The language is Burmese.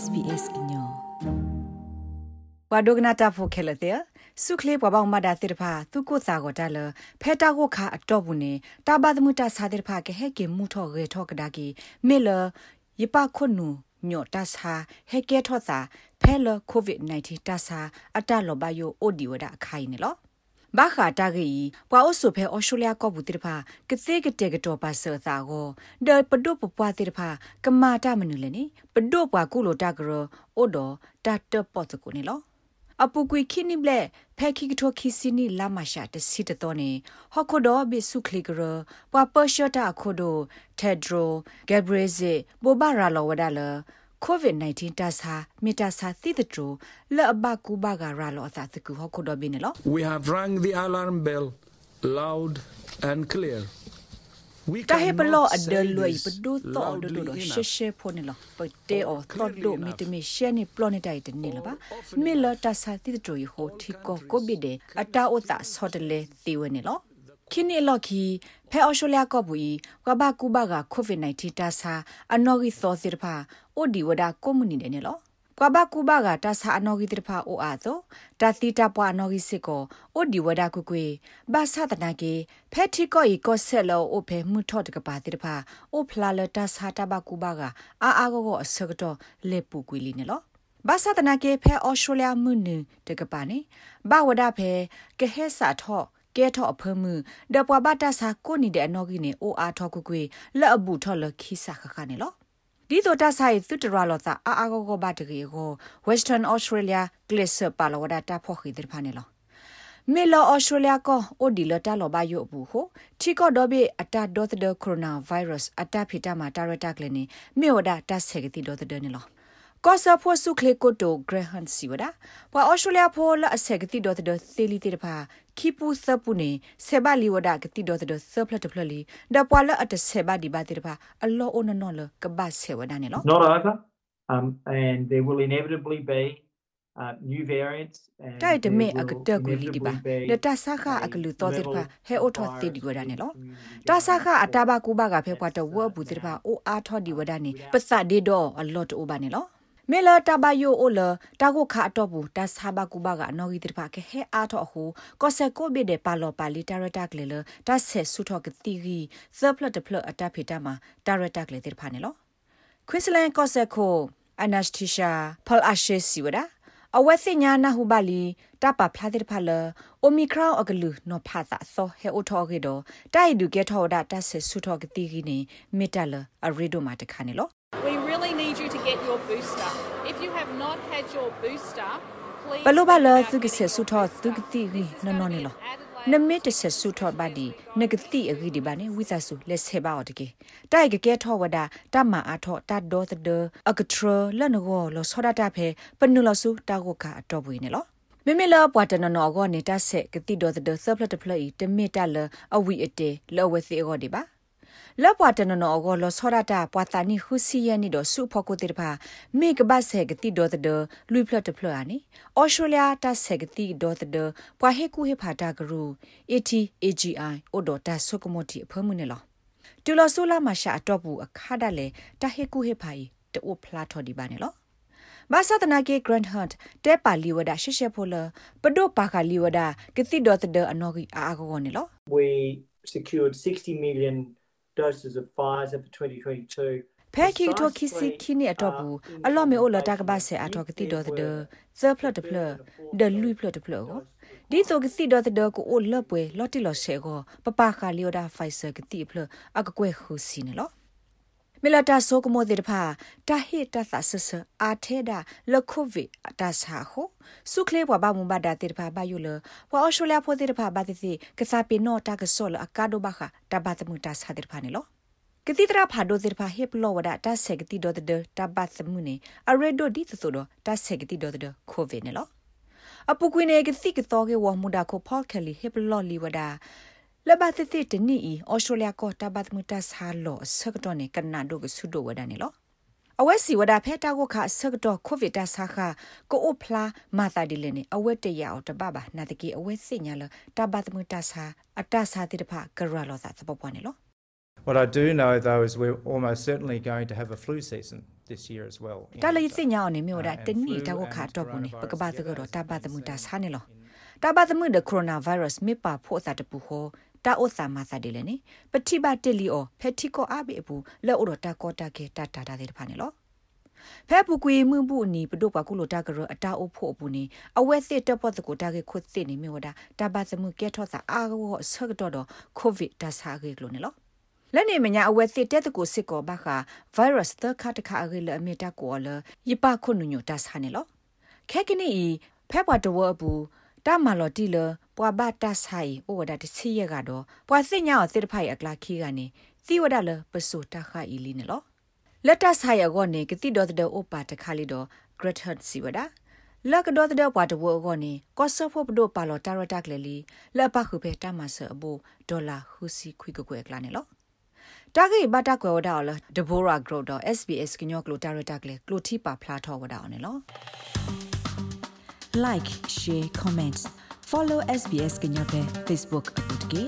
SBS ညောဝါဒိုဂနာတာဖိုခဲလတဲ့စုခလေးဘဘောင်မဒါတိတဖာသူကိုစာကိုတလဖဲတာကိုခါအတော့ဘူးနေတာဘာသမူတာစာတိတဖာကဟဲကေမူထောရေထောကဒါကီမေလယပခွနုညော့တဆာဟဲကေထောစာဖဲလကိုဗစ် -19 တဆာအတလောဘယိုအိုဒီဝဒအခိုင်နေလော ဘာခာတာဂီပွာအိုဆိုဖဲအော်စတြေးလျကောဘူးတိဖာကစေကတဲ့ကတော့ပါဆာသာကိုဒေပဒုပပွားတိဖာကမာတာမနုလေနိပဒုပွားကုလိုတာကရအိုဒတတ်ပတ်တကိုနေလောအပူကွေခိနိဘလက်ဖဲခိကထိုခိစီနီလာမရှာတစီတတော်နေဟခုဒိုဘီဆုခလီကရပွာပရှတာခိုဒိုတက်ဒရိုဂက်ဘရေဇေဘောဘာရာလောဝဒါလ COVID-19 တဆာမီတာဆာတိတထူလအဘကူဘာဂရာလောအသသကူဟခုဒဘင်းလော We have rang the alarm bell loud and clear. တာဟေပလောအဒလွိပဒူတော့ဒူဒရှေရှေဖိုနေလောပတေအောတော့ဒိုမီတမီရှဲနေပလောနေတိုက်တနေလပါမီလတာဆာတိတထူဟိုတီကိုကိုဘီဒေအတာအိုတာဆော့တလေတီဝနေလော ခင်းနေလော်ခီဖဲအော်ရှိုလျာကော့ဘူးကဘာကူဘာကကိုဗစ် -19 တာဆာအနော်ဂီသောစီတဖာအိုဒီဝဒါကွန်မြူနီတဲ့နေလောကဘာကူဘာကတာဆာအနော်ဂီတဖာအိုအာသောတာသီတာပွားအနော်ဂီစစ်ကိုအိုဒီဝဒါကွကွေဘာသာတနာကေဖဲတီကိုဤကိုဆက်လောအိုဖဲမှုထော့တကပါတိတဖာအိုဖလာလတာဆာတာဘကူဘာကအာအာကိုကိုအစကတော့လေပူကွေလီနေလောဘာသာတနာကေဖဲအော်စတြေးလျမှုနတကပါနေဘာဝဒါဖဲကဟဲစာထော့ ကဲထော့အဖမှုဒပွားဘတာစာကိုနီတဲ့အနော်ကြီးနေအိုအားထော့ကွကွေလက်အပူထော့လခိစာခခနေလောဒီတော့တဆိုင်သူတရလောတာအာအာဂောဂောဘတ်ကေကို Western Australia Glacier ပါလောဒတာဖော့ခိတဲ့ဖာနေလောမေလောဩစတြေးလျကောအိုဒီလတာလောဘယုဘူးဟိုချီကောဒဘီအတာဒေါသဒကိုရိုနာဗိုင်းရပ်စ်အတာဖီတာမာတာရတာကလနေမေဝဒတာဆေကတိဒေါသဒနေလောကောဆာဖိုဆုခလေကိုတိုဂရဟန်စီဝဒပွာဩစတြေးလျဖိုလအဆက်ကတိဒေါသဒသီလီတေတဖာ ခိပူသပုနေဆေဘလီဝဒကတိဒေါသဒဆပလတ်တဖလလီဒပွာလအတဆေဘဒီဘာတေတဖာအလောအိုနနောလကဘဆေဝဒနေလော not over um and there will inevitably be uh, new variants တိုက်တမေအကတကွေလီဒီပါဒတာဆာခအကလူတော်တိဖာဟဲအိုထောတိဒီဝဒနေလောတာဆာခအတာဘကူဘကဖေပွားတဝဘူးတိဖာအိုအားထောဒီဝဒနေပစဒေဒောအလော့တိုဘာနေလော မေလာတဘယိုအိုလတာကိုခါတော့ဘူးတဆာဘကူဘကအနော်ကြီးတပါကဟဲအားတော့ဟိုကောဆက်ကိုဘီတဲ့ပါလောပါလီတာရတာကလေလတဆက်ဆုတော့ကတိကြီးသပလတ်တဖလအတဖေတာမှာတာရတာကလေတဲ့ဖာနေလောခွစ်လန်ကောဆက်ကိုအနက်စတီရှာဖလအရှေစီဝဒါအဝက်စညာနာဟုပါလီတပဖလာတဲ့ဖာလအိုမီခရောင်းအကလူနော်ဖာသာသောဟဲအိုထောကေတော့တိုက်ဒူကဲထောဒါတဆက်ဆုတော့ကတိကြီးနေမီတလအရီဒိုမာတခါနေလော We really need you to get your booster. If you have not had your booster, please ဘလိုဘလာသူကဆဆူထောသူကတိရီနော်နော်နေလောနမစ်တဆဆူထောဘာဒီနဂတိအဂီဒီဘာနေဝိသဆူလက်ဆေဘာအော်တကေတိုက်ကကဲထောဝဒါတမအားထောတတ်ဒေါ်သဒအကထရလနကောလောဆောဒတာဖဲပနုလဆူတာကိုကအတော့ပွေနေလောမေမေလာပွားတနနော်ကောနေတာဆက်ကတိဒေါ်သဒဆပ်လတ်တဖလီတမီတလအဝီအတေလောဝစီအောဒီပါ လပွားတနနောအောလောဆောရတာပွာတာနီခုစီယနီဒဆုဖကိုတေတပါမေကဘဆေကတိဒေါ်တဒလူဖလတ်တဖလအာနီအော်စတြေးလျတာဆေကတိဒေါ်တဒပွာဟေကူဟေဖာတာဂရူ ATAGI အိုဒတာဆုကမတီအဖမှုနေလောတူလဆူလာမရှာအတော့ဘူးအခါတလေတဟေကူဟေဖာဤတိုဖလာထော်ဒီပါနေလောဘာသာတနာကေဂရန်ဟန့်တဲပါလီဝဒရှေရှေဖိုလပဒိုပါခါလီဝဒကတိဒေါ်တဒအနော်ကြီးအာဂောနေလော we secured 60 million doses of Pfizer for 2022. ဖဲကီတိုခီစီခီနီအတော့ဘူးအလော့မေအိုလတာကဘာဆေအတော့ကတိတော်တဲ့ဇဖလတ်တဖလဒလူဖလတ်တဖလကိုဒီတော့ကစီတော်တဲ့ကိုအိုလပွဲလော်တီလော်ဆေကိုပပခါလီယိုဒါဖိုင်ဆာကတိဖလအကကွဲခုစီနေလော မီလာတာဆိုကမိုဒေတဖာတာဟီတာသဆဆအာထေဒါလခိုဗီတာဆာခိုစုခလေဘွားဘာမူဘာဒါတေတဖာဘာယူလဘွာအော်ရှိုလျာဖိုတေတဖာဘာတိစီကစားပီနိုတာကဆောလအကာဒိုဘာခတာဘာတမူတာဆာတေတဖာနေလောကတိတရာဖာဒိုတေတဖာဟေပလောဝဒတာဆက်ကတိဒိုတေတာဘာသမူနေအရေဒိုဒီသဆိုဒတာဆက်ကတိဒိုတေခိုဗီနေလောအပူကွင်းနေကတိကတော့ကေဝမူဒါကိုဖောက်ကလီဟေပလောလီဝဒါ လဘသတိတနီဩစတြေးလျကောတဘတ်မူတဆာလောဆကတော့နေကနာဒိုကဆုဒိုဝဒနေလောအဝဲစီဝဒဖဲတာကိုခဆကတော့ကိုဗစ်တဆာခကိုအိုဖလာမာတာဒီလနေအဝဲတရအောင်တပပါနာတကီအဝဲစညာလတဘတ်မူတဆာအတဆာတိတဖကရလောသာသပပွားနေလော What I do know though is we're almost certainly going to have a flu season this year as well တာလေစညာအနေမျိုးဒါတနီတာကိုခါတော့ဘူးနေပကဘာတကတော့တာဘာသမူတာဆာနေလောတာဘာသမူဒကိုရိုနာဗိုင်းရပ်စ်မြပဖို့တာတပူဟော တာအိုသာမသာတယ်လေနေပတိပါတက်လီအောဖက်တီကိုအဘိအပူလက်အိုတော့တာကောတာကေတာတာတာတဲ့ဖာနေလောဖဲပူကွေမှုဘူးနီပဒုပကုလိုတာကရအတာအိုဖို့ဘူးနီအဝဲစစ်တပ်ပတ်ကိုတာကေခွတ်စစ်နေမျိုးဒါတာဘာသမူကဲထော့စာအာကောဆော့တော့တော့ကိုဗစ်ဒါစာကေကလို့နေလောလက်နေမညာအဝဲစစ်တဲ့တကိုစစ်ကောဘာခါဗိုင်းရပ်စ်တခါတခါအရေလအမီတာကိုလယပခုနညတာဆာနေလောခဲကနီဖဲပွားတဝဘူးတာမလော်တီလ ပွာဘာတာဆိုင်အိုဝဒတစီရကတော့ပွာစညာအစစ်တဖိုင်အကလာခီကနေသီဝဒလပစုတာခါအီလီနေလောလက်တဆိုင်ရကောနေကတိတော်တဲ့အိုပါတခါလီတော့ great hurt စီဝဒလကတော်တဲ့ပွားတဝကောနေကော့ဆဖို့ပဒိုပါလော်တာရတက်လေလီလက်ပခုဖေတာမဆအဘူဒေါ်လာဟူစီခွိကကွယ်ကလာနေလောတာဂိဘတာကွယ်ဝဒါလဒဘိုရာဂရိုဒ SBS ကညောကလိုတာရတက်လေကလိုတီပါဖလာထောဝဒါအောင်နော် like share comments follow SBS ကညောပဲ Facebook အပုတ်ကေ